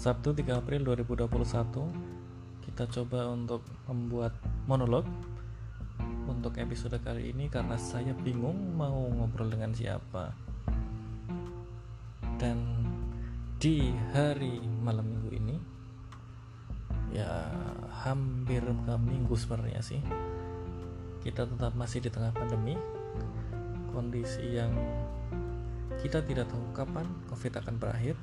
Sabtu 3 April 2021 kita coba untuk membuat monolog untuk episode kali ini karena saya bingung mau ngobrol dengan siapa. Dan di hari malam minggu ini ya hampir ke minggu sebenarnya sih. Kita tetap masih di tengah pandemi. Kondisi yang kita tidak tahu kapan COVID akan berakhir.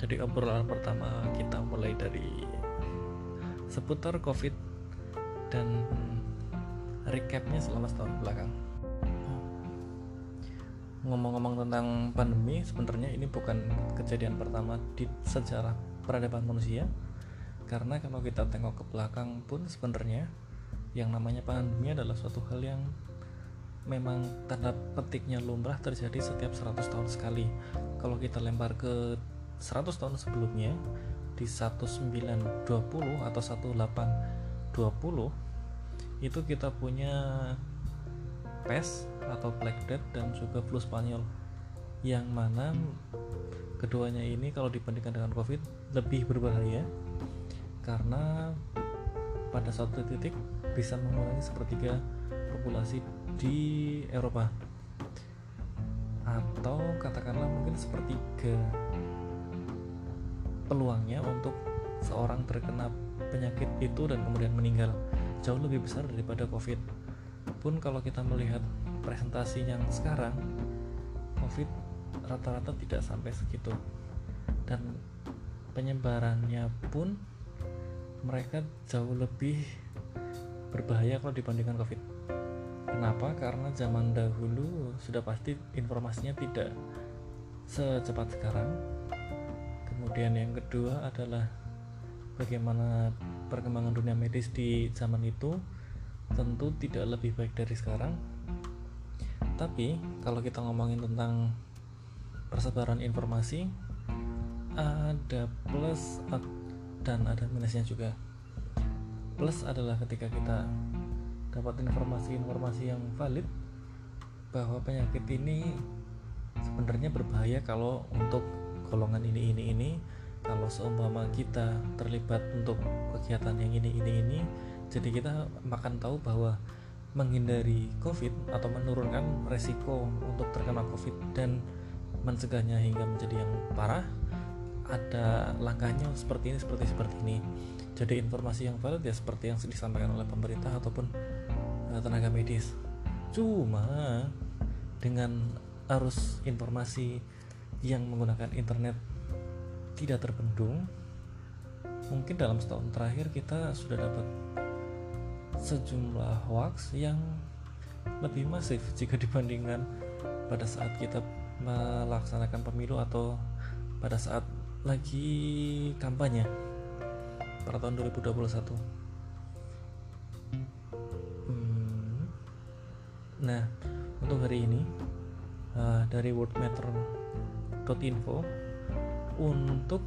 Jadi obrolan pertama kita mulai dari seputar COVID dan recapnya selama setahun belakang. Ngomong-ngomong tentang pandemi, sebenarnya ini bukan kejadian pertama di sejarah peradaban manusia. Karena kalau kita tengok ke belakang pun sebenarnya yang namanya pandemi adalah suatu hal yang memang tanda petiknya lumrah terjadi setiap 100 tahun sekali kalau kita lempar ke 100 tahun sebelumnya di 1920 atau 1820 itu kita punya pes atau Black Death dan juga flu Spanyol yang mana keduanya ini kalau dibandingkan dengan COVID lebih berbahaya karena pada suatu titik bisa mengurangi sepertiga populasi di Eropa. Atau katakanlah mungkin sepertiga peluangnya untuk seorang terkena penyakit itu dan kemudian meninggal jauh lebih besar daripada COVID pun kalau kita melihat presentasi yang sekarang COVID rata-rata tidak sampai segitu dan penyebarannya pun mereka jauh lebih berbahaya kalau dibandingkan COVID Kenapa? Karena zaman dahulu sudah pasti informasinya tidak secepat sekarang. Kemudian yang kedua adalah bagaimana perkembangan dunia medis di zaman itu tentu tidak lebih baik dari sekarang. Tapi kalau kita ngomongin tentang persebaran informasi ada plus dan ada minusnya juga. Plus adalah ketika kita dapat informasi-informasi yang valid bahwa penyakit ini sebenarnya berbahaya kalau untuk golongan ini ini ini. Kalau seumpama kita terlibat untuk kegiatan yang ini ini ini jadi kita makan tahu bahwa menghindari covid atau menurunkan resiko untuk terkena covid dan mencegahnya hingga menjadi yang parah ada langkahnya seperti ini seperti seperti ini. Jadi informasi yang valid ya seperti yang disampaikan oleh pemerintah ataupun uh, tenaga medis. Cuma dengan arus informasi yang menggunakan internet tidak terbendung mungkin dalam setahun terakhir kita sudah dapat sejumlah hoax yang lebih masif jika dibandingkan pada saat kita melaksanakan pemilu atau pada saat lagi kampanye pada tahun 2021 hmm. nah untuk hari ini uh, dari worldmeter.info untuk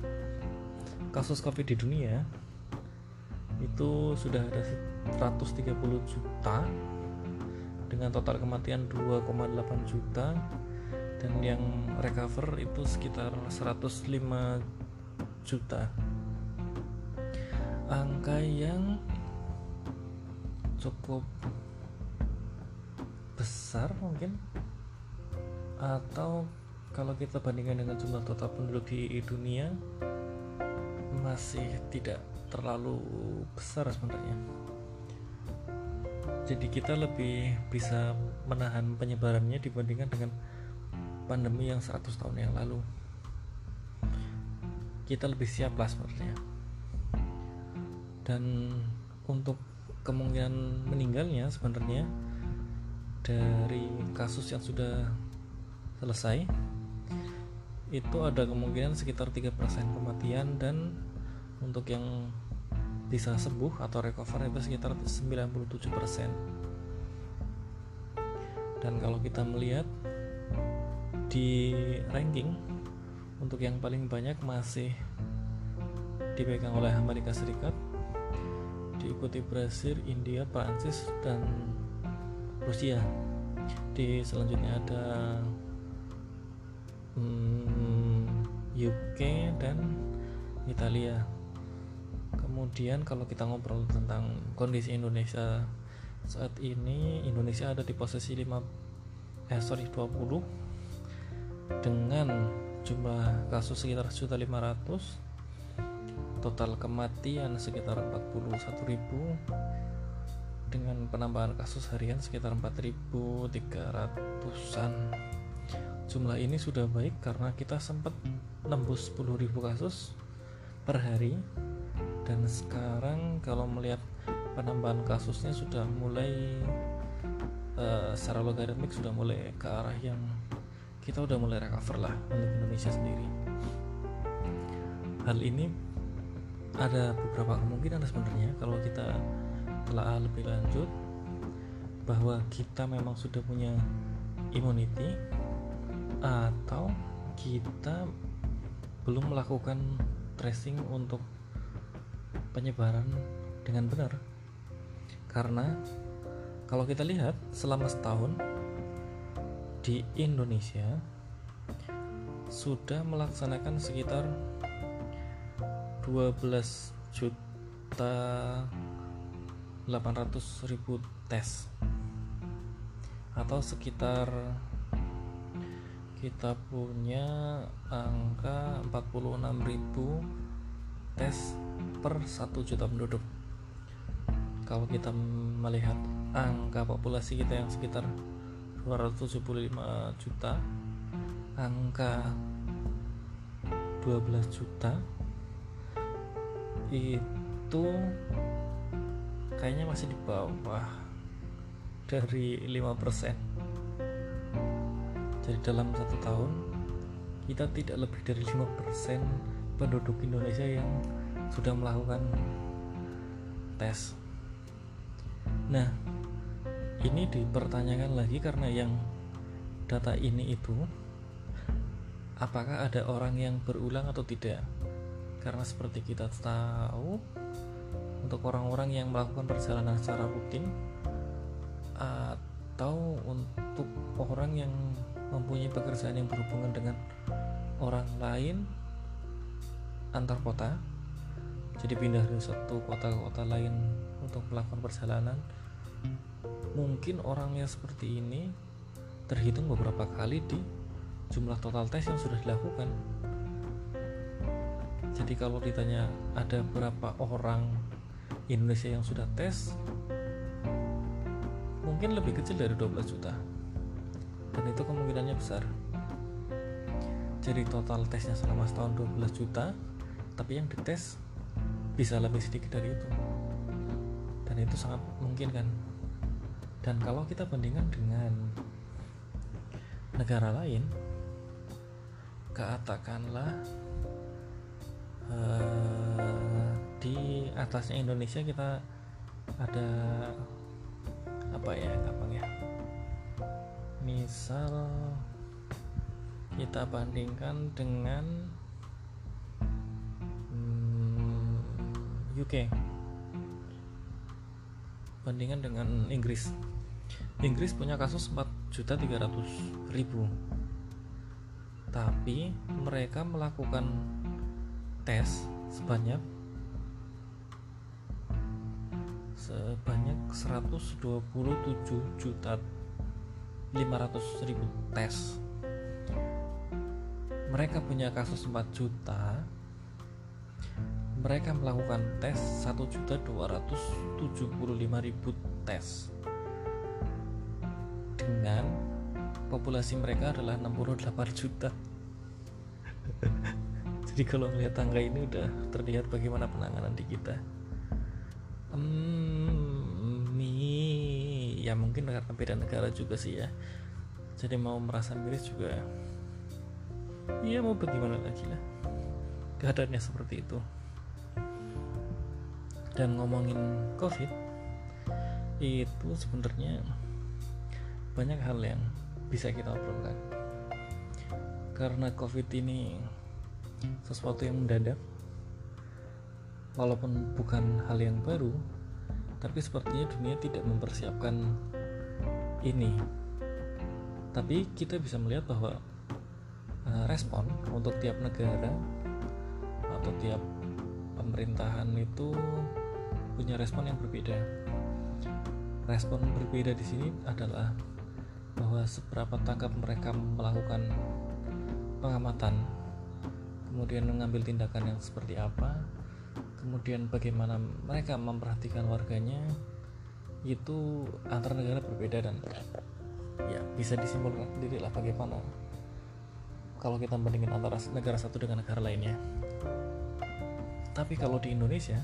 kasus covid di dunia itu sudah ada 130 juta dengan total kematian 2,8 juta dan yang recover itu sekitar 105 juta. Angka yang cukup besar mungkin atau kalau kita bandingkan dengan jumlah total penduduk di dunia masih tidak terlalu besar sebenarnya. Jadi kita lebih bisa menahan penyebarannya dibandingkan dengan pandemi yang 100 tahun yang lalu. Kita lebih siap lah sebenarnya. Dan untuk kemungkinan meninggalnya sebenarnya dari kasus yang sudah selesai itu ada kemungkinan sekitar 3% kematian dan untuk yang bisa sembuh atau recover itu sekitar 97% dan kalau kita melihat di ranking untuk yang paling banyak masih dipegang oleh Amerika Serikat diikuti Brasil, India, Prancis dan Rusia. Di selanjutnya ada hmm, UK dan Italia. Kemudian kalau kita ngobrol tentang kondisi Indonesia saat ini Indonesia ada di posisi 5 eh sorry 20 dengan jumlah kasus sekitar 1.500 total kematian sekitar 41.000 dengan penambahan kasus harian sekitar 4.300an jumlah ini sudah baik karena kita sempat nembus 10.000 kasus per hari. Dan sekarang kalau melihat penambahan kasusnya sudah mulai uh, secara logaritmik sudah mulai ke arah yang kita udah mulai recover lah untuk Indonesia sendiri. Hal ini ada beberapa kemungkinan sebenarnya kalau kita telah lebih lanjut bahwa kita memang sudah punya immunity atau kita belum melakukan tracing untuk penyebaran dengan benar. Karena kalau kita lihat selama setahun di Indonesia sudah melaksanakan sekitar 12 juta 800 ribu tes atau sekitar kita punya angka 46.000 tes per 1 juta penduduk. Kalau kita melihat angka populasi kita yang sekitar 275 juta angka 12 juta itu kayaknya masih di bawah dari 5% jadi dalam satu tahun kita tidak lebih dari 5% penduduk Indonesia yang sudah melakukan tes. Nah ini dipertanyakan lagi karena yang data ini itu apakah ada orang yang berulang atau tidak? Karena seperti kita tahu untuk orang-orang yang melakukan perjalanan secara rutin atau untuk orang yang mempunyai pekerjaan yang berhubungan dengan orang lain antar kota. Jadi pindah dari satu kota ke kota lain untuk melakukan perjalanan. Mungkin orangnya seperti ini terhitung beberapa kali di jumlah total tes yang sudah dilakukan. Jadi kalau ditanya ada berapa orang Indonesia yang sudah tes mungkin lebih kecil dari 12 juta dan itu kemungkinannya besar. Jadi total tesnya selama setahun 12 juta tapi yang dites bisa lebih sedikit dari itu. Dan itu sangat mungkin kan? Dan kalau kita bandingkan dengan negara lain katakanlah uh, di atasnya Indonesia kita ada apa ya misal kita bandingkan dengan hmm, UK bandingkan dengan Inggris. Inggris punya kasus 4.300.000 tapi mereka melakukan tes sebanyak sebanyak 127 juta 500 ribu tes. Mereka punya kasus 4 juta. Mereka melakukan tes 1 juta 275 ribu tes. Dengan populasi mereka adalah 68 juta. Jadi kalau melihat tangga ini udah terlihat bagaimana penanganan di kita. Hmm, ya mungkin karena beda negara juga sih ya. Jadi mau merasa miris juga ya mau bagaimana lagi lah. Keadaannya seperti itu. Dan ngomongin covid itu sebenarnya banyak hal yang bisa kita obrolkan. Karena covid ini sesuatu yang mendadak walaupun bukan hal yang baru tapi sepertinya dunia tidak mempersiapkan ini tapi kita bisa melihat bahwa uh, respon untuk tiap negara atau tiap pemerintahan itu punya respon yang berbeda. Respon berbeda di sini adalah bahwa seberapa tangkap mereka melakukan pengamatan, kemudian mengambil tindakan yang seperti apa, kemudian bagaimana mereka memperhatikan warganya, itu antar negara berbeda dan ya bisa disimpulkan sendiri lah bagaimana kalau kita bandingin antara negara satu dengan negara lainnya. Tapi kalau di Indonesia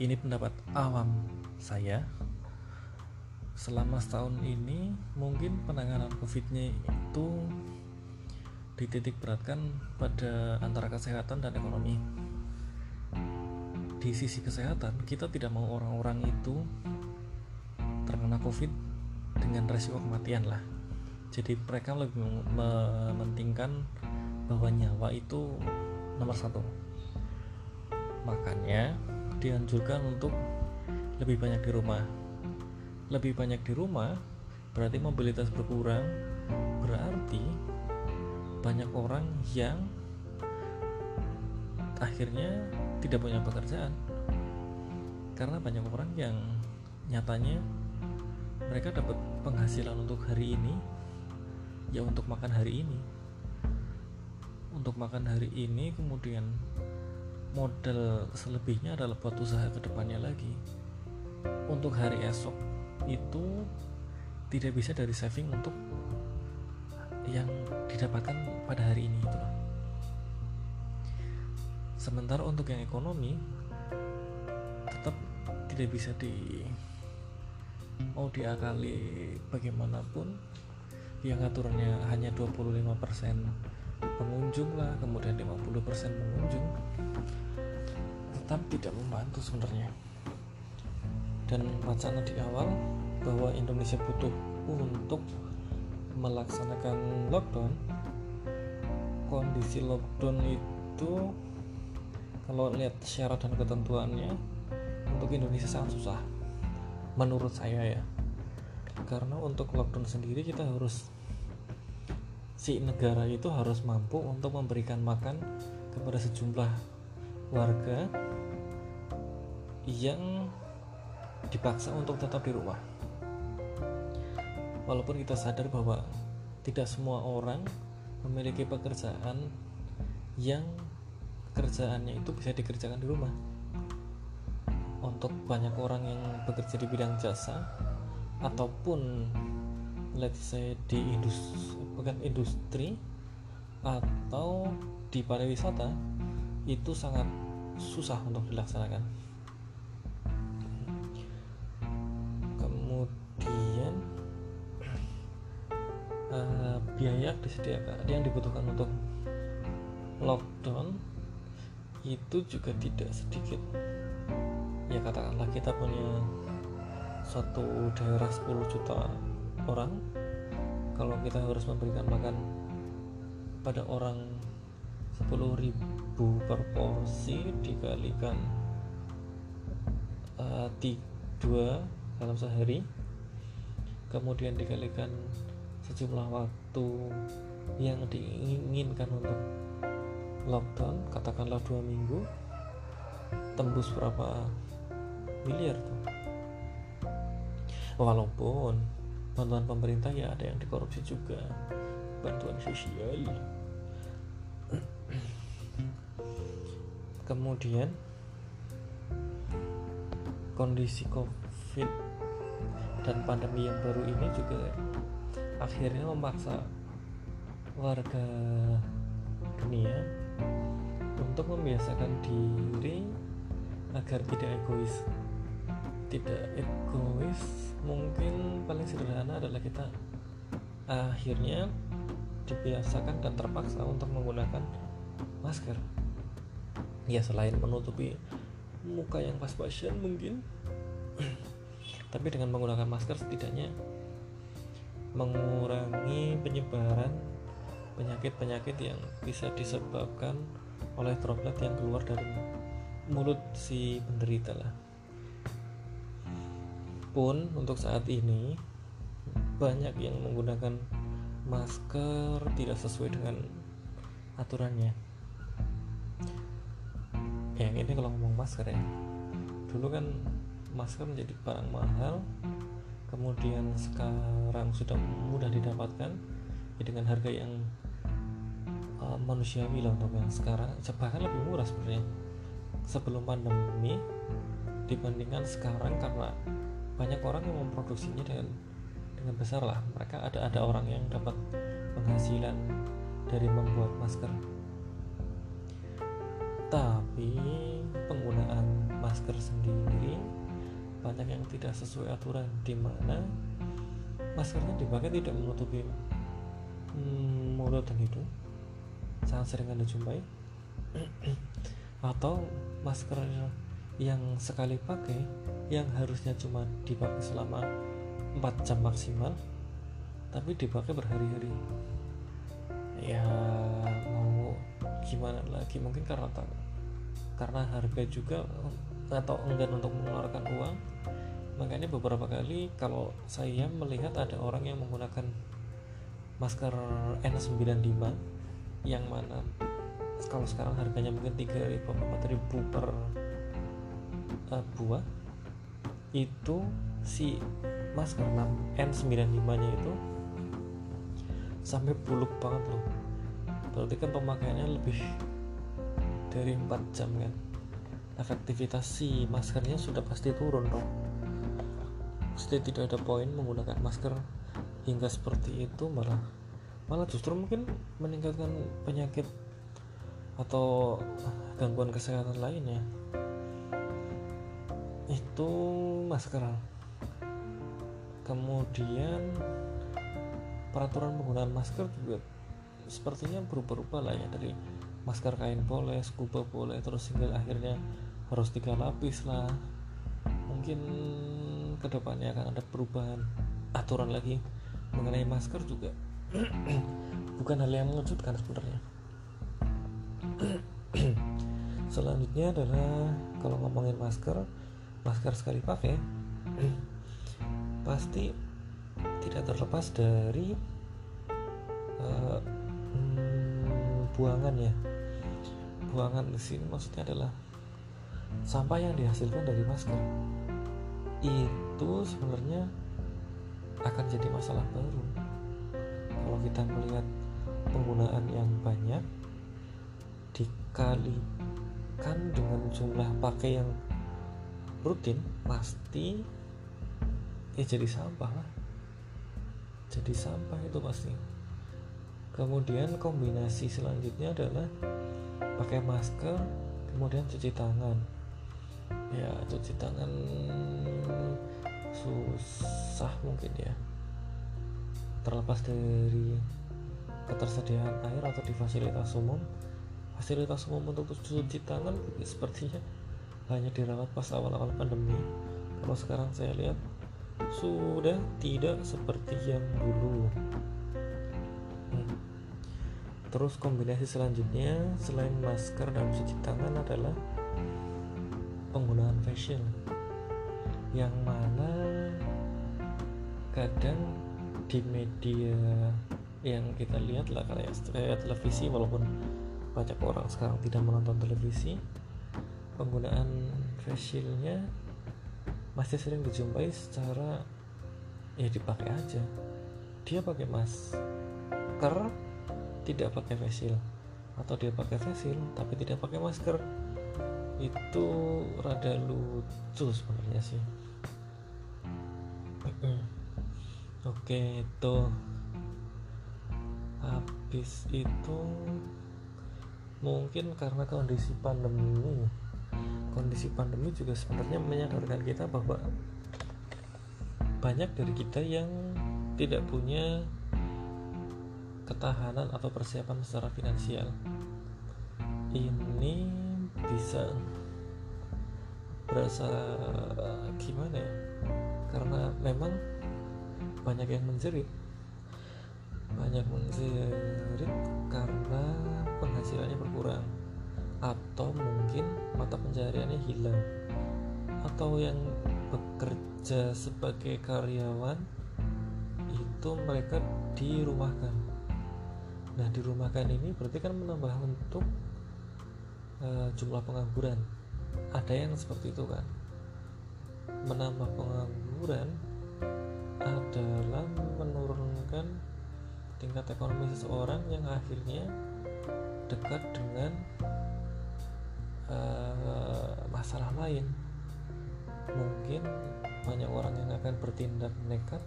ini pendapat awam saya selama setahun ini mungkin penanganan COVID-nya itu dititik beratkan pada antara kesehatan dan ekonomi di sisi kesehatan kita tidak mau orang-orang itu terkena covid dengan resiko kematian lah. Jadi mereka lebih mementingkan bahwa nyawa itu nomor satu. Makanya dianjurkan untuk lebih banyak di rumah. Lebih banyak di rumah berarti mobilitas berkurang berarti banyak orang yang akhirnya tidak punya pekerjaan. Karena banyak orang yang nyatanya mereka dapat penghasilan untuk hari ini ya untuk makan hari ini. Untuk makan hari ini kemudian modal selebihnya adalah buat usaha ke depannya lagi. Untuk hari esok itu tidak bisa dari saving untuk yang didapatkan pada hari ini itu sementara untuk yang ekonomi tetap tidak bisa di mau diakali bagaimanapun. Yang aturannya hanya 25% pengunjung lah kemudian 50% pengunjung tetap tidak membantu sebenarnya. Dan wacana di awal bahwa Indonesia butuh untuk melaksanakan lockdown kondisi lockdown itu kalau lihat syarat dan ketentuannya untuk Indonesia sangat susah menurut saya ya. Karena untuk lockdown sendiri kita harus si negara itu harus mampu untuk memberikan makan kepada sejumlah warga yang dipaksa untuk tetap di rumah. Walaupun kita sadar bahwa tidak semua orang memiliki pekerjaan yang kerjaannya itu bisa dikerjakan di rumah. Untuk banyak orang yang bekerja di bidang jasa ataupun let's say di industri bukan industri atau di pariwisata itu sangat susah untuk dilaksanakan. Kemudian uh, biaya disediakan yang dibutuhkan untuk lockdown itu juga tidak sedikit. Ya katakanlah kita punya satu daerah 10 juta orang kalau kita harus memberikan makan pada orang 10 ribu per porsi dikalikan uh, dua dalam sehari kemudian dikalikan sejumlah waktu yang diinginkan untuk lockdown katakanlah dua minggu tembus berapa miliar tuh. Walaupun bantuan pemerintah ya ada yang dikorupsi juga bantuan sosial. Kemudian kondisi covid dan pandemi yang baru ini juga akhirnya memaksa warga dunia untuk membiasakan diri agar tidak egois. Tidak egois mungkin paling sederhana adalah kita akhirnya dibiasakan dan terpaksa untuk menggunakan masker. Ya selain menutupi muka yang pas-pasan mungkin tapi dengan menggunakan masker setidaknya mengurangi penyebaran penyakit-penyakit yang bisa disebabkan oleh droplet yang keluar dari mulut si penderita lah. Pun untuk saat ini banyak yang menggunakan masker tidak sesuai dengan aturannya. Yang ini kalau ngomong masker ya. Dulu kan masker menjadi barang mahal kemudian sekarang sudah mudah didapatkan ya dengan harga yang uh, manusiawi lah untuk yang sekarang bahkan lebih murah sebenarnya sebelum pandemi dibandingkan sekarang karena banyak orang yang memproduksinya dengan dengan besar lah. Mereka ada ada orang yang dapat penghasilan dari membuat masker. Tapi penggunaan masker sendiri banyak yang tidak sesuai aturan. Di mana maskernya dipakai tidak menutupi hmm, mulut dan hidung sangat sering anda jumpai. Atau masker yang sekali pakai yang harusnya cuma dipakai selama 4 jam maksimal tapi dipakai berhari-hari. Ya mau gimana lagi? Mungkin karena karena harga juga atau enggan untuk mengeluarkan uang. Makanya beberapa kali kalau saya melihat ada orang yang menggunakan masker N95 yang mana? Kalau sekarang harganya mungkin 3.000 4.000 per uh, buah. Itu si masker N95 nya itu sampai buluk banget loh. Berarti kan pemakaiannya lebih dari 4 jam kan? Efektivitas si maskernya sudah pasti turun dong. Pasti tidak ada poin menggunakan masker hingga seperti itu malah malah justru mungkin meningkatkan penyakit atau gangguan kesehatan lainnya itu masker kemudian peraturan penggunaan masker juga sepertinya berubah-ubah lah ya. Dari masker kain boleh, scuba boleh, terus hingga akhirnya harus tiga lapis lah. Mungkin ke depannya akan ada perubahan aturan lagi mengenai masker juga bukan hal yang mengejutkan sebenarnya. Selanjutnya adalah kalau ngomongin masker, masker sekali pakai pasti tidak terlepas dari uh, buangan ya. Buangan di sini maksudnya adalah sampah yang dihasilkan dari masker. Itu sebenarnya akan jadi masalah baru kita melihat penggunaan yang banyak dikalikan dengan jumlah pakai yang rutin pasti ya jadi sampah lah. Jadi sampah itu pasti. Kemudian kombinasi selanjutnya adalah pakai masker kemudian cuci tangan. Ya cuci tangan susah mungkin ya terlepas dari ketersediaan air atau di fasilitas umum fasilitas umum untuk cuci tangan sepertinya hanya dirawat pas awal-awal pandemi. Kalau sekarang saya lihat sudah tidak seperti yang dulu. Hmm. terus kombinasi selanjutnya selain masker dan cuci tangan adalah penggunaan facial. Yang mana kadang di media yang kita lihat lah kayak televisi walaupun banyak orang sekarang tidak menonton televisi penggunaan facialnya masih sering dijumpai secara ya dipakai aja. Dia pakai masker tidak pakai face atau dia pakai face tapi tidak pakai masker. Itu rada lucu sebenarnya sih oke itu. Habis itu mungkin karena kondisi pandemi kondisi pandemi juga sebenarnya menyadarkan kita bahwa banyak dari kita yang tidak punya ketahanan atau persiapan secara finansial. Ini bisa berasa gimana ya? Karena memang banyak yang menjerit. Banyak menjerit karena penghasilannya berkurang. Atau mungkin mata pencahariannya hilang. Atau yang bekerja sebagai karyawan itu mereka dirumahkan. Nah dirumahkan ini berarti kan menambah untuk uh, jumlah pengangguran. Ada yang seperti itu kan menambah pengangguran adalah menurunkan tingkat ekonomi seseorang yang akhirnya dekat dengan uh, masalah lain. Mungkin banyak orang yang akan bertindak nekat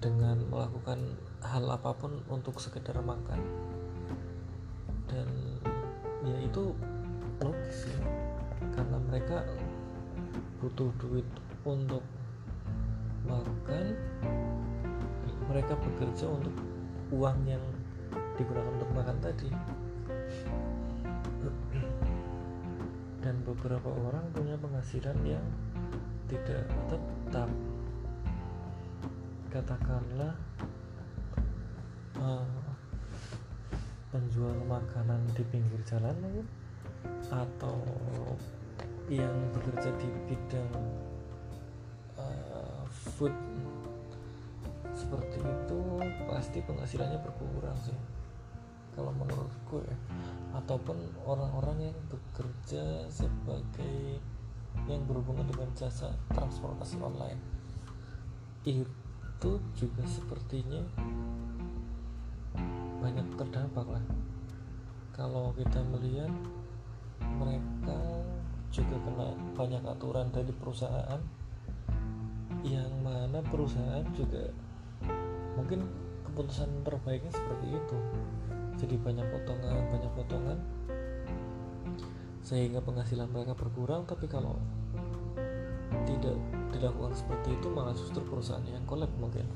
dengan melakukan hal apa pun untuk sekedar makan. Dan ya itu logis ya karena mereka butuh duit untuk makan mereka bekerja untuk uang yang digunakan untuk makan tadi. Dan beberapa orang punya penghasilan yang tidak tetap. Katakanlah uh, penjual makanan di pinggir jalan mungkin atau yang bekerja di bidang food. Seperti itu pasti penghasilannya berkurang sih. Kalau menurutku ya. Ataupun orang-orang yang bekerja sebagai yang berhubungan dengan jasa transportasi online. Itu juga sepertinya banyak terdampak lah. Kalau kita melihat mereka juga kena banyak aturan dari perusahaan yang mana perusahaan juga mungkin keputusan terbaiknya seperti itu. Jadi banyak potongan banyak potongan sehingga penghasilan mereka berkurang. Tapi kalau tidak dilakukan seperti itu malah justru perusahaan yang kolab mungkin.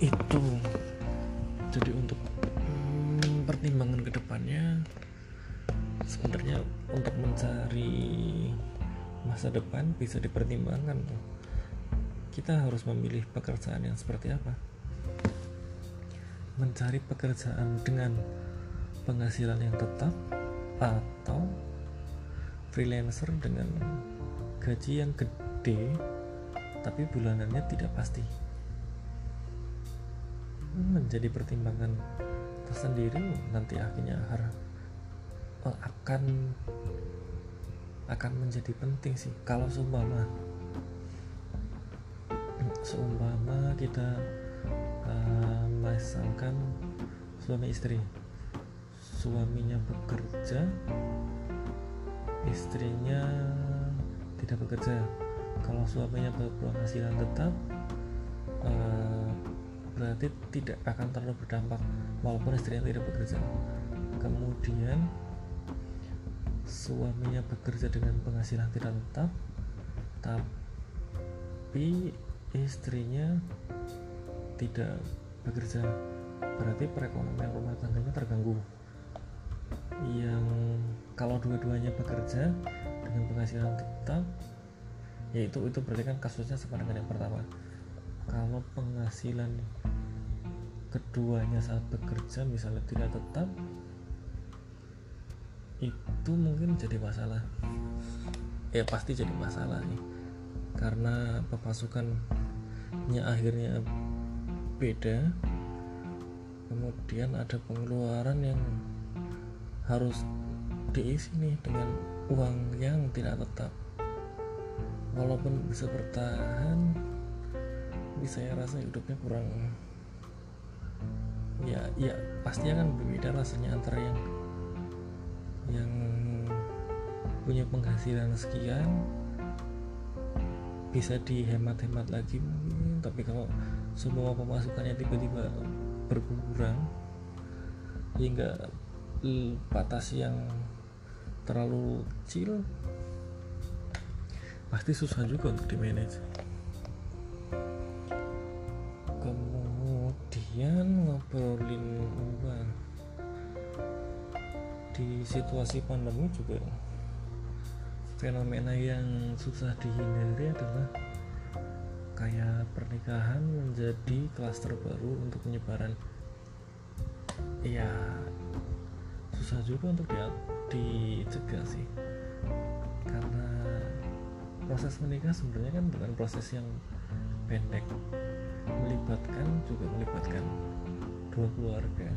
Itu. Jadi untuk hmm, pertimbangan ke depannya sebenarnya untuk mencari masa depan bisa dipertimbangkan tuh kita harus memilih pekerjaan yang seperti apa? Mencari pekerjaan dengan penghasilan yang tetap atau freelancer dengan gaji yang gede tapi bulanannya tidak pasti. Menjadi pertimbangan tersendiri nanti akhirnya akan akan menjadi penting sih. Kalau seumpama seumpama kita uh, misalkan suami istri. Suaminya bekerja istrinya tidak bekerja. Kalau suaminya berpenghasilan tetap uh, berarti tidak akan terlalu berdampak walaupun istrinya tidak bekerja. Kemudian suaminya bekerja dengan penghasilan tidak tetap tapi istrinya tidak bekerja berarti perekonomian rumah tangganya terganggu. Yang kalau dua-duanya bekerja dengan penghasilan tetap yaitu itu berarti kan kasusnya sama dengan yang pertama. Kalau penghasilan keduanya saat bekerja misalnya tidak tetap itu mungkin jadi masalah. Ya pasti jadi masalah nih. Karena pemasukannya akhirnya beda. Kemudian ada pengeluaran yang harus diisi nih dengan uang yang tidak tetap. Walaupun bisa bertahan bisa saya rasa hidupnya kurang. Ya ya pastinya kan berbeda rasanya antara yang yang punya penghasilan sekian bisa dihemat-hemat lagi tapi kalau semua pemasukannya tiba-tiba berkurang hingga batas yang terlalu kecil pasti susah juga untuk di manage kemudian ngobrolin uang. Di situasi pandemi juga fenomena yang susah dihindari adalah kayak pernikahan menjadi klaster baru untuk penyebaran. Ya susah juga untuk di dicegah sih. Karena proses menikah sebenarnya kan bukan proses yang pendek. Melibatkan juga melibatkan dua keluarga.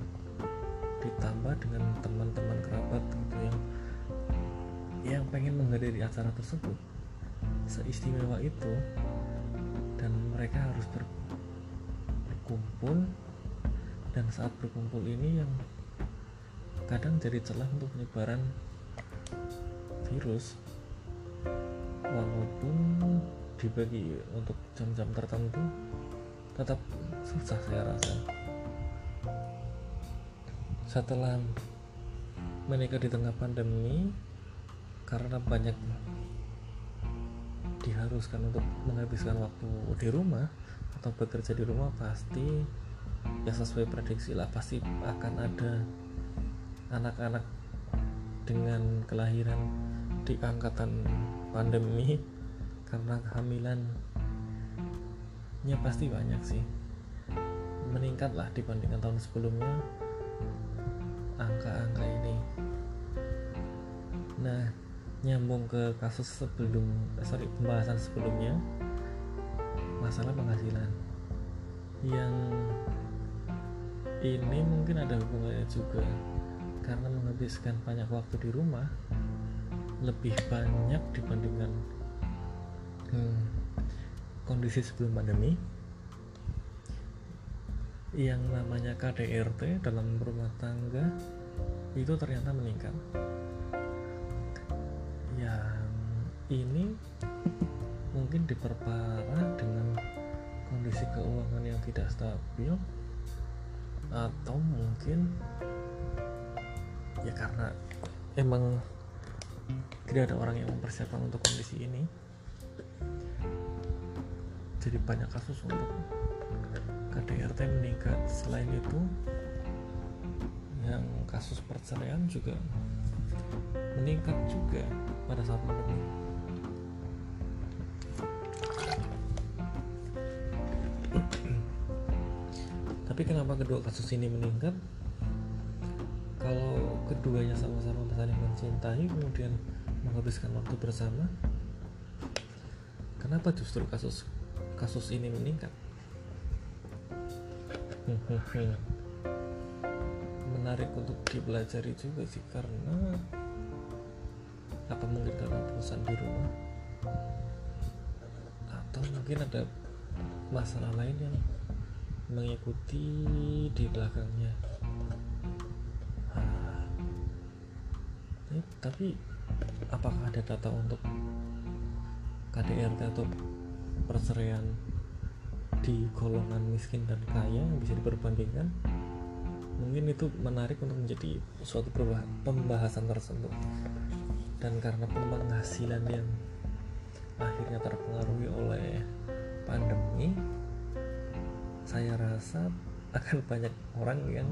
Ditambah dengan teman-teman kerabat gitu yang yang pengen menghadiri acara tersebut. Seistimewa itu mereka harus ber, berkumpul. Dan saat berkumpul ini yang kadang jadi celah untuk penyebaran virus. Walaupun dibagi untuk jam-jam tertentu tetap susah saya rasa. Setelah menikah di tengah pandemi karena banyak diharuskan untuk menghabiskan waktu di rumah atau bekerja di rumah pasti ya sesuai prediksi lah pasti akan ada anak-anak dengan kelahiran di angkatan pandemi. Karena kehamilannya pasti banyak sih. Meningkat lah dibandingkan tahun sebelumnya angka-angka ini. Nah nyambung ke kasus sebelum eh, sorry pembahasan sebelumnya. Masalah penghasilan. Yang ini mungkin ada hubungannya juga. Karena menghabiskan banyak waktu di rumah lebih banyak dibandingkan hmm, kondisi sebelum pandemi. Yang namanya KDRT dalam rumah tangga itu ternyata meningkat ini mungkin diperparah dengan kondisi keuangan yang tidak stabil atau mungkin ya karena emang tidak ada orang yang mempersiapkan untuk kondisi ini. Jadi banyak kasus untuk KDRT meningkat. Selain itu yang kasus perceraian juga meningkat juga pada saat pandemi tapi kenapa kedua kasus ini meningkat? Kalau keduanya sama-sama saling mencintai kemudian menghabiskan waktu bersama kenapa justru kasus kasus ini meningkat? Menarik untuk dipelajari juga sih karena apa mungkin karena bosan di rumah? Atau mungkin ada masalah lain yang mengikuti di belakangnya. Ah. eh, tapi apakah ada data untuk KDRT atau perceraian di golongan miskin dan kaya yang bisa diperbandingkan? Mungkin itu menarik untuk menjadi suatu pembahasan tersebut. Dan karena penghasilan yang akhirnya terpengaruhi oleh pandemi saya rasa akan banyak orang yang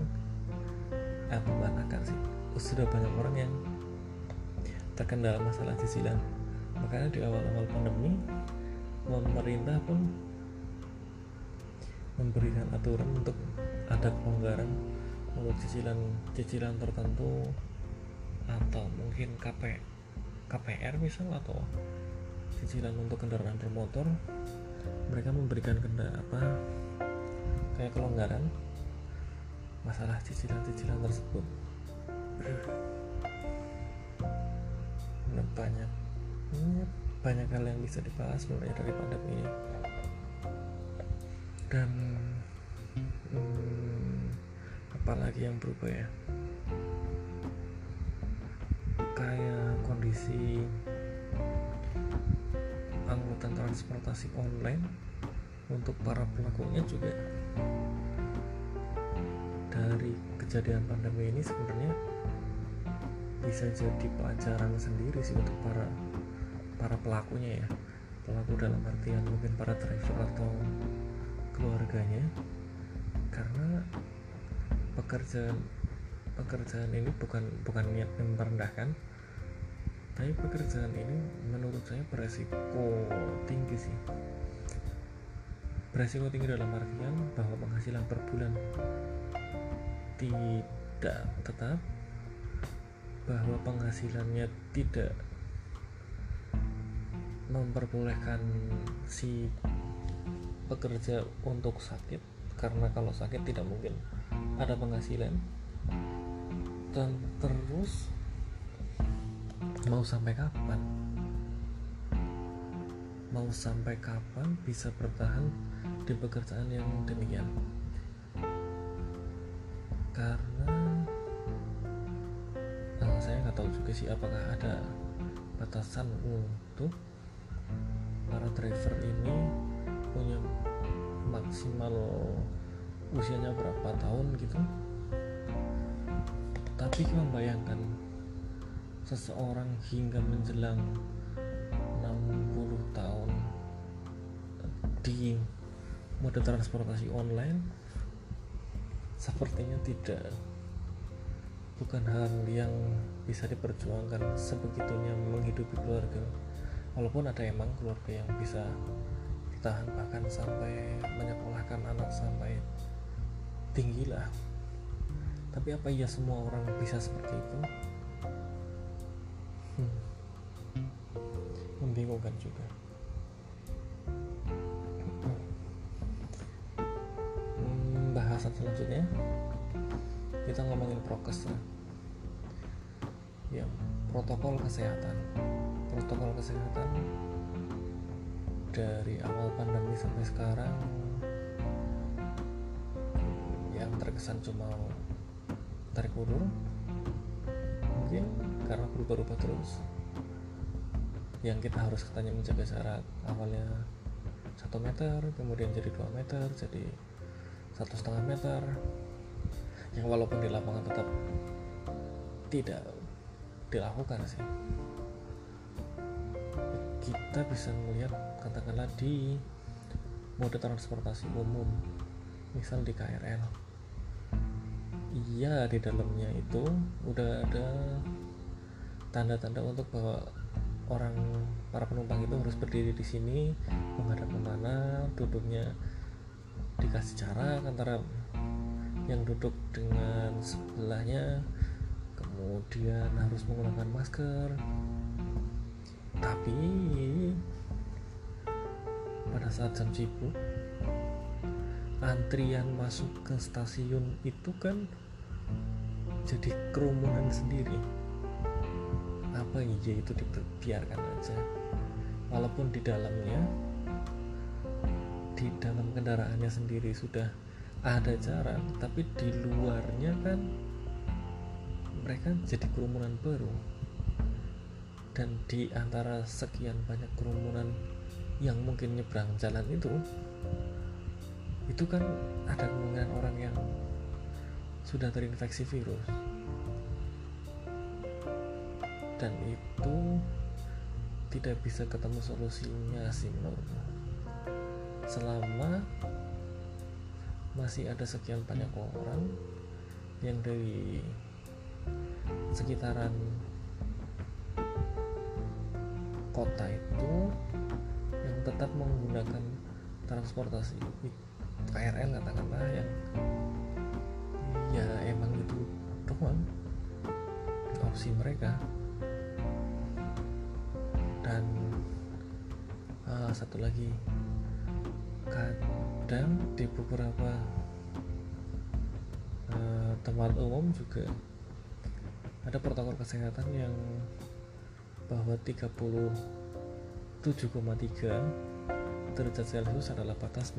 eh, akan sih. Sudah banyak orang yang terkendala masalah cicilan makanya di awal-awal pandemi pemerintah pun memberikan aturan untuk ada kelonggaran untuk cicilan cicilan tertentu atau mungkin KP KPR misal atau cicilan untuk kendaraan bermotor. Mereka memberikan kendaraan apa kayak kelonggaran masalah cicilan-cicilan tersebut. Banyak banyak hal yang bisa dibahas mulai dari pandemi. Ini dan hmm, apalagi yang berubah ya? Kayak kondisi angkutan transportasi online untuk para pelakunya juga dari kejadian pandemi ini sebenarnya bisa jadi pelajaran sendiri sih untuk para para pelakunya ya. Pelaku dalam artian mungkin para driver atau keluarganya. Karena pekerjaan pekerjaan ini bukan bukan niat merendahkan. Tapi pekerjaan ini menurut saya beresiko tinggi sih beresiko tinggi dalam artian bahwa penghasilan per bulan tidak tetap bahwa penghasilannya tidak memperbolehkan si pekerja untuk sakit karena kalau sakit tidak mungkin ada penghasilan. Dan terus mau sampai kapan? Mau sampai kapan bisa bertahan di pekerjaan yang demikian. Karena nah, saya nggak tahu juga sih apakah ada batasan untuk para driver ini punya maksimal usianya berapa tahun gitu. Tapi membayangkan seseorang hingga menjelang 60 tahun di mode transportasi online sepertinya tidak bukan hal yang bisa diperjuangkan sebegitunya menghidupi keluarga. Walaupun ada emang keluarga yang bisa bertahan bahkan sampai menyekolahkan anak sampai tinggi lah tapi apa iya semua orang bisa seperti itu? Hmm. membingungkan juga kita ngomongin prokes lah. Ya protokol kesehatan. Protokol kesehatan dari awal pandemi sampai sekarang yang terkesan cuma tarik ulur mungkin karena berubah-ubah terus. Yang kita harus katanya menjaga jarak awalnya satu meter kemudian jadi dua meter jadi satu setengah meter yang walaupun di lapangan tetap tidak dilakukan sih. Kita bisa melihat katakanlah di mode transportasi umum misal di KRL iya di dalamnya itu udah ada tanda-tanda untuk bahwa orang para penumpang itu harus berdiri di sini menghadap ke mana duduknya dikasih jarak antara yang duduk dengan sebelahnya kemudian harus menggunakan masker. Tapi pada saat jam sibuk antrian masuk ke stasiun itu kan jadi kerumunan sendiri. Apa iya itu dibiarkan aja. Walaupun di dalamnya di dalam kendaraannya sendiri sudah ada jarak tapi di luarnya kan mereka jadi kerumunan baru. Dan di antara sekian banyak kerumunan yang mungkin nyebrang jalan itu itu kan ada kemungkinan orang yang sudah terinfeksi virus. Dan itu tidak bisa ketemu solusinya sih menurutku. Selama masih ada sekian banyak orang yang dari sekitaran kota itu yang tetap menggunakan transportasi. KRL katakanlah yang ya emang itu doang. Opsi mereka. Dan uh, satu lagi kadang di beberapa uh, tempat umum juga ada protokol kesehatan yang bahwa 37,3 derajat celcius adalah batas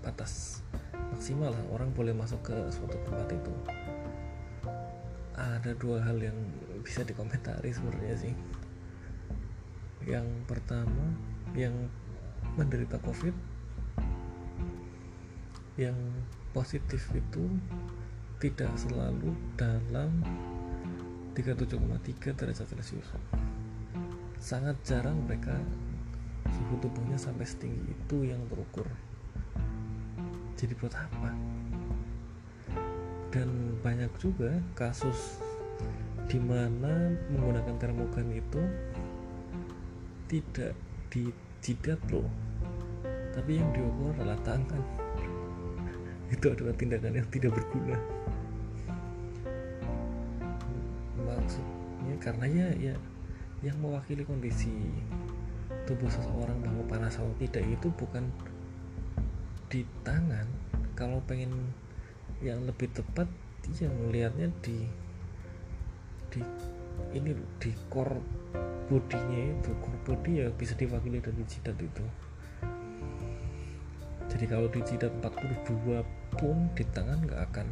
batas maksimal orang boleh masuk ke suatu tempat itu. Ada dua hal yang bisa dikomentari sebenarnya sih. Yang pertama yang menderita covid yang positif itu tidak selalu dalam 37,3 derajat celcius. Sangat jarang mereka suhu tubuhnya sampai setinggi itu yang terukur. Jadi buat apa? Dan banyak juga kasus di mana menggunakan termogan itu tidak di jidat loh tapi yang diukur adalah tangan itu adalah tindakan yang tidak berguna. Maksudnya karena ya ya yang mewakili kondisi tubuh seseorang mau panas atau tidak itu bukan di tangan. Kalau pengen yang lebih tepat dia melihatnya di di ini di core bodinya itu core body ya bisa diwakili dari jidat itu jadi kalau di jidat 42 pun di tangan nggak akan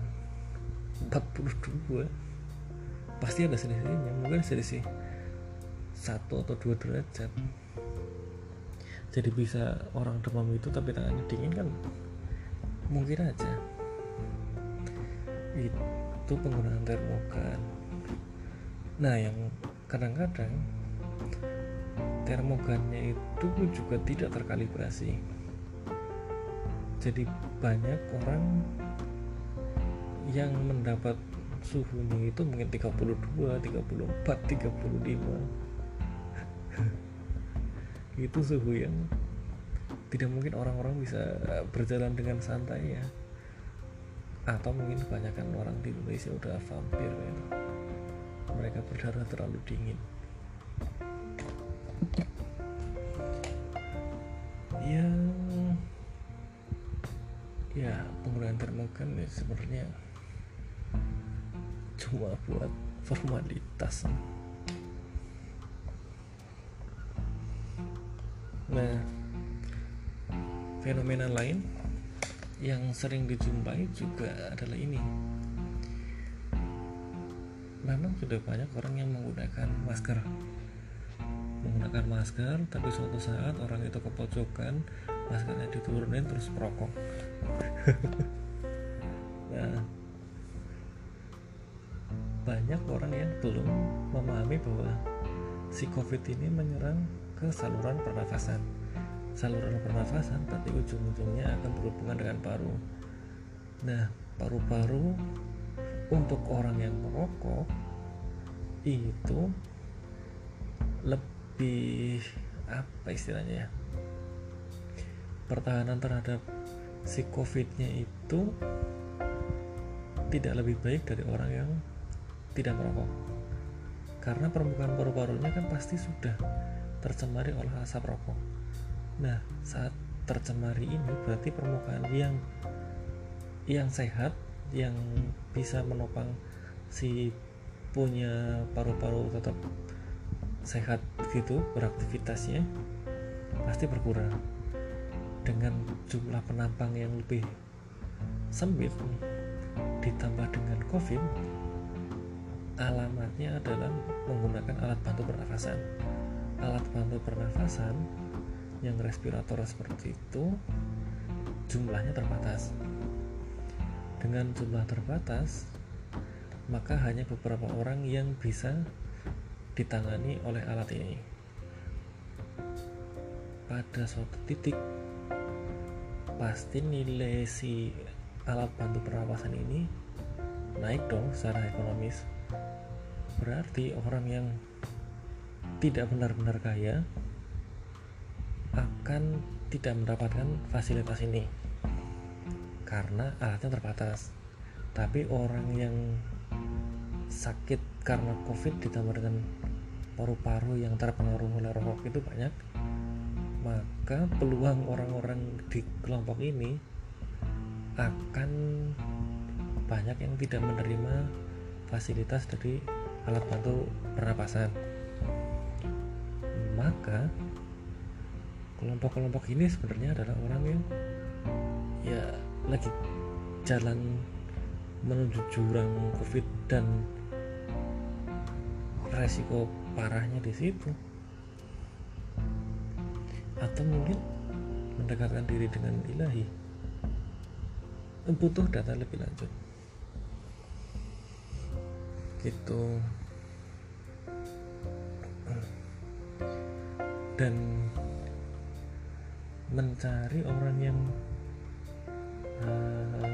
42 pasti ada selisihnya mungkin selisih satu atau dua derajat. Jadi bisa orang demam itu tapi tangannya dingin kan? Mungkin aja. Itu penggunaan termogan. Nah yang kadang-kadang termogannya itu juga tidak terkalibrasi jadi banyak orang yang mendapat suhunya itu mungkin 32, 34, 35 itu suhu yang tidak mungkin orang-orang bisa berjalan dengan santai ya. Atau mungkin kebanyakan orang di Indonesia udah vampir gitu. mereka berdarah terlalu dingin. Ya penggunaan termogan ya sebenarnya cuma buat formalitas Nah, fenomena lain yang sering dijumpai juga adalah ini. Memang sudah banyak orang yang menggunakan masker. Menggunakan masker, tapi suatu saat orang itu kepojokan, maskernya diturunin terus perokok. nah, banyak orang yang belum memahami bahwa si COVID ini menyerang ke saluran pernafasan. Saluran pernafasan berarti ujung-ujungnya akan berhubungan dengan paru. Nah, paru-paru untuk orang yang merokok itu lebih apa istilahnya ya? Pertahanan terhadap si COVID-nya itu tidak lebih baik dari orang yang tidak merokok karena permukaan paru-parunya kan pasti sudah tercemari oleh asap rokok. Nah, saat tercemari ini berarti permukaan yang yang sehat yang bisa menopang si punya paru-paru tetap sehat gitu beraktivitasnya pasti berkurang dengan jumlah penampang yang lebih sempit ditambah dengan covid alamatnya adalah menggunakan alat bantu pernafasan. Alat bantu pernafasan yang respirator seperti itu jumlahnya terbatas. Dengan jumlah terbatas maka hanya beberapa orang yang bisa ditangani oleh alat ini. Pada suatu titik pasti nilai si alat bantu pernapasan ini naik dong secara ekonomis. Berarti orang yang tidak benar-benar kaya akan tidak mendapatkan fasilitas ini karena alatnya terbatas. Tapi orang yang sakit karena covid ditambah dengan paru-paru yang terpengaruh oleh rokok itu banyak maka peluang orang-orang di kelompok ini akan banyak yang tidak menerima fasilitas dari alat bantu pernapasan. Maka kelompok-kelompok ini sebenarnya adalah orang yang ya lagi jalan menuju jurang covid dan resiko parahnya di situ atau mungkin mendekatkan diri dengan ilahi. Butuh data lebih lanjut. Gitu. Dan mencari orang yang uh,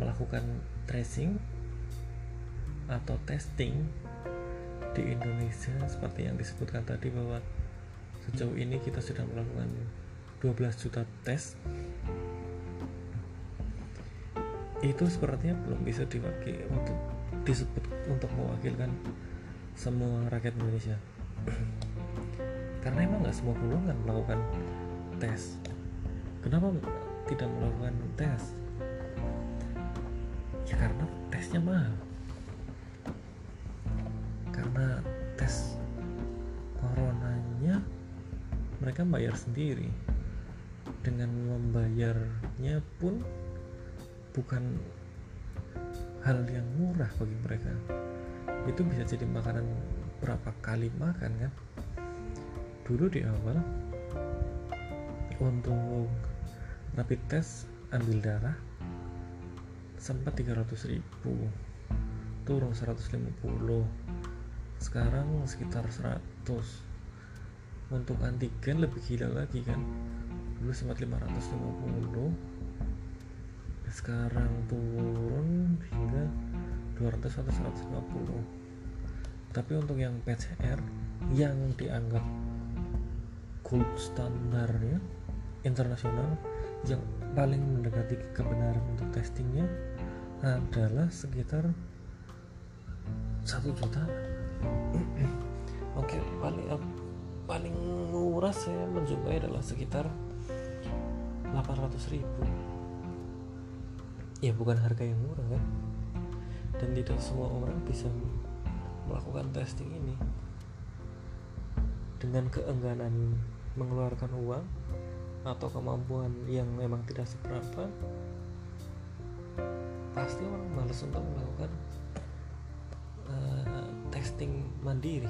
melakukan tracing atau testing di Indonesia seperti yang disebutkan tadi bahwa sejauh ini kita sudah melakukan 12 juta tes. Itu sepertinya belum bisa diwakili untuk disebut untuk mewakilkan semua rakyat Indonesia. Karena emang nggak semua golongan melakukan tes. Kenapa tidak melakukan tes? Ya karena tesnya mahal mereka bayar sendiri. Dengan membayarnya pun bukan hal yang murah bagi mereka. Itu bisa jadi makanan berapa kali makan kan? Dulu di awal untuk rapid test ambil darah sempat 300 ribu turun 150 sekarang sekitar 100 untuk antigen lebih gila lagi kan? Dulu sempat 550 sekarang turun hingga 200 atau 150 tapi untuk yang PCR yang dianggap gold standarnya internasional yang paling mendekati kebenaran untuk testingnya adalah sekitar satu juta. Oke paling paling murah saya menjumpai adalah sekitar 800 ribu. Ya bukan harga yang murah kan? Dan tidak semua orang bisa melakukan testing ini. Dengan keengganan mengeluarkan uang atau kemampuan yang memang tidak seberapa pasti orang malas untuk melakukan uh, testing mandiri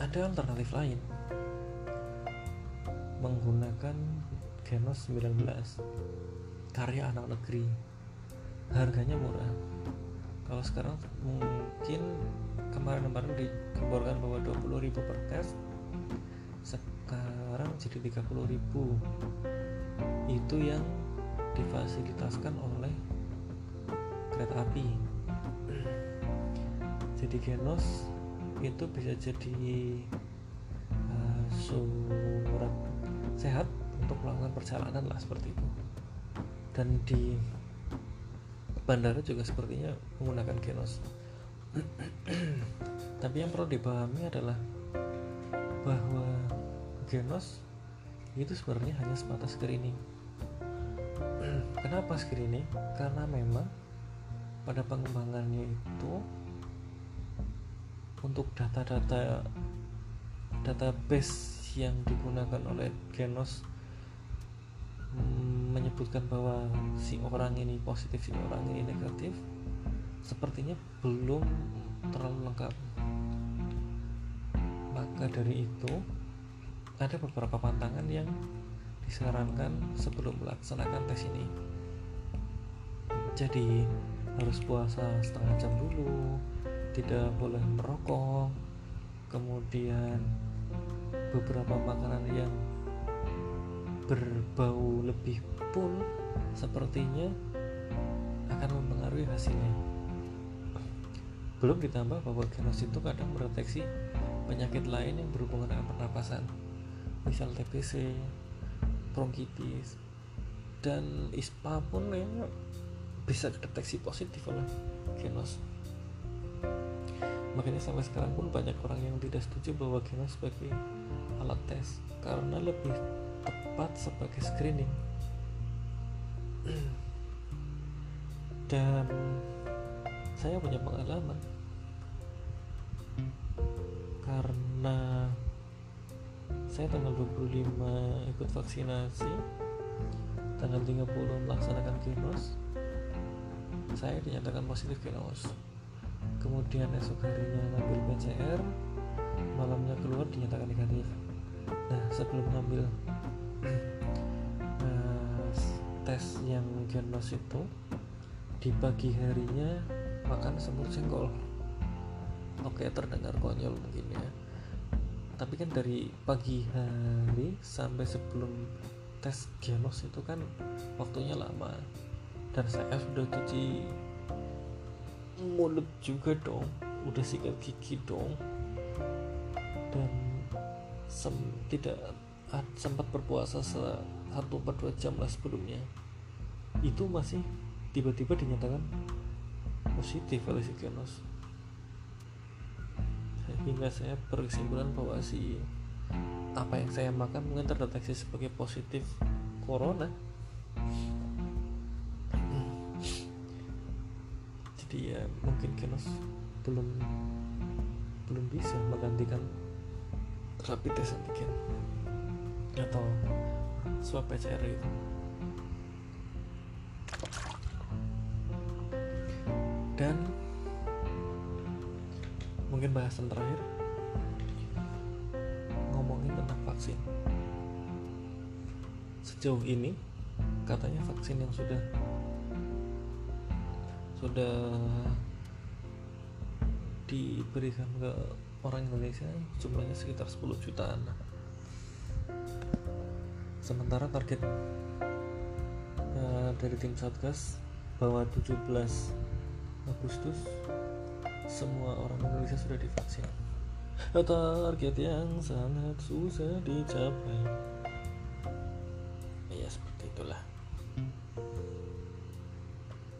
ada alternatif lain. Menggunakan Genos 19 karya anak negeri. Harganya murah. Kalau sekarang mungkin kemarin-kemarin dikabarkan bahwa 20.000 per tes sekarang jadi 30.000 itu yang difasilitaskan oleh kereta api jadi genos itu bisa jadi uh, surat sehat untuk melakukan perjalanan lah seperti itu. Dan di bandara juga sepertinya menggunakan genos. Tapi yang perlu dipahami adalah bahwa genos itu sebenarnya hanya sebatas screening. Kenapa screening? Karena memang pada pengembangannya itu untuk data-data database yang digunakan oleh Genos mm, menyebutkan bahwa si orang ini positif si orang ini negatif sepertinya belum terlalu lengkap. Maka dari itu ada beberapa pantangan yang disarankan sebelum melaksanakan tes ini. Jadi harus puasa setengah jam dulu tidak boleh merokok. Kemudian beberapa makanan yang berbau lebih pun sepertinya akan mempengaruhi hasilnya. Belum ditambah bahwa genos itu kadang mendeteksi penyakit lain yang berhubungan dengan pernapasan misal TBC, bronkitis dan ISPA pun ya bisa dideteksi positif oleh genos makanya sampai sekarang pun banyak orang yang tidak setuju bahwa genos sebagai alat tes karena lebih tepat sebagai screening. Dan saya punya pengalaman. Karena saya tanggal 25 ikut vaksinasi tanggal 30 melaksanakan genos saya dinyatakan positif genos kemudian esok harinya ngambil PCR malamnya keluar dinyatakan negatif. Nah sebelum ngambil uh, tes yang genos itu di pagi harinya makan semur jengkol oke terdengar konyol mungkin ya. Tapi kan dari pagi hari sampai sebelum tes genos itu kan waktunya lama. Dan saya sudah cuci mulut juga dong. Udah sikat gigi dong. Dan sem tidak sempat berpuasa satu per dua jam lah sebelumnya. Itu masih tiba-tiba dinyatakan positif oleh si Genos sehingga saya berkesimpulan bahwa si apa yang saya makan mungkin terdeteksi sebagai positif corona jadi ya mungkin Kenos belum belum bisa menggantikan rapid test antigen. Atau swab PCR itu. Dan mungkin bahasan terakhir ngomongin tentang vaksin. Sejauh ini katanya vaksin yang sudah sudah diberikan ke orang Indonesia jumlahnya sekitar 10 jutaan. Sementara target uh, dari tim Satgas bahwa 17 Agustus semua orang Indonesia sudah divaksin. Target yang sangat susah dicapai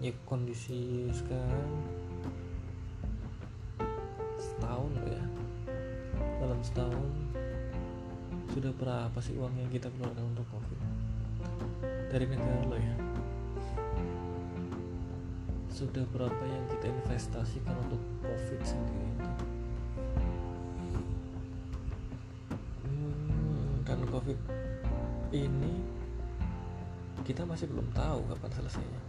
ya kondisi sekarang setahun ya. Dalam setahun sudah berapa sih uang yang kita keluarkan untuk covid? Dari negara lo ya. Sudah berapa yang kita investasikan untuk covid sendiri dan covid ini kita masih belum tahu kapan selesainya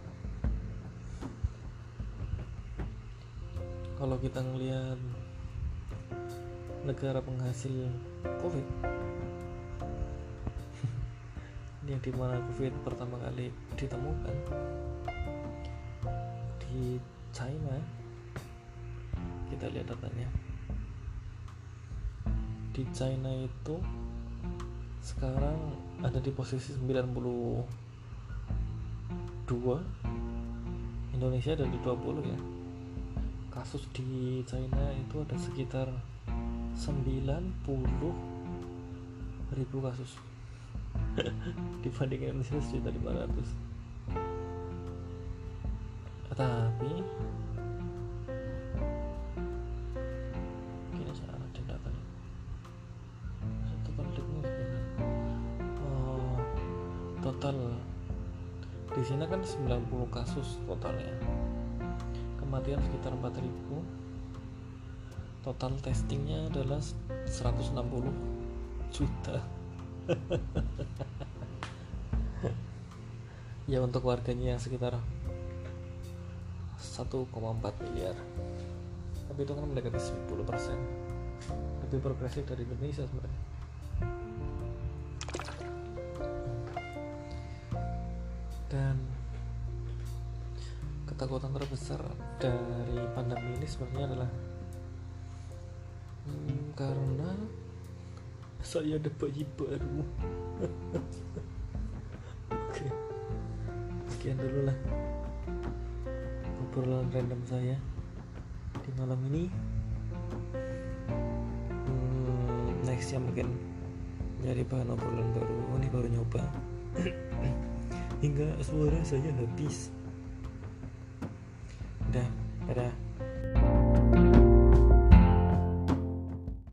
kalau kita ngelihat negara penghasil covid yang di mana covid pertama kali ditemukan di China kita lihat datanya. Di China itu sekarang ada di posisi 92 Indonesia ada di 20 ya kasus di China itu ada sekitar 90 ribu kasus. Dibanding Indonesia sejuta 500 tetapi kini salah tindakan satu oh, total di sini kan 90 kasus totalnya kematian sekitar 4000 total testingnya adalah 160 juta. Ya untuk warganya yang sekitar 1,4 miliar. Tapi itu kan mendekati 10 persen. Lebih progresif dari Indonesia sebenarnya terbesar dari pandemi ini sebenarnya adalah hmm, karena saya ada bayi baru oke sekian dulu lah obrolan random saya di malam ini. Hmm, nextnya mungkin nyari bahan obrolan baru oh, ini baru nyoba. Hingga suara saya habis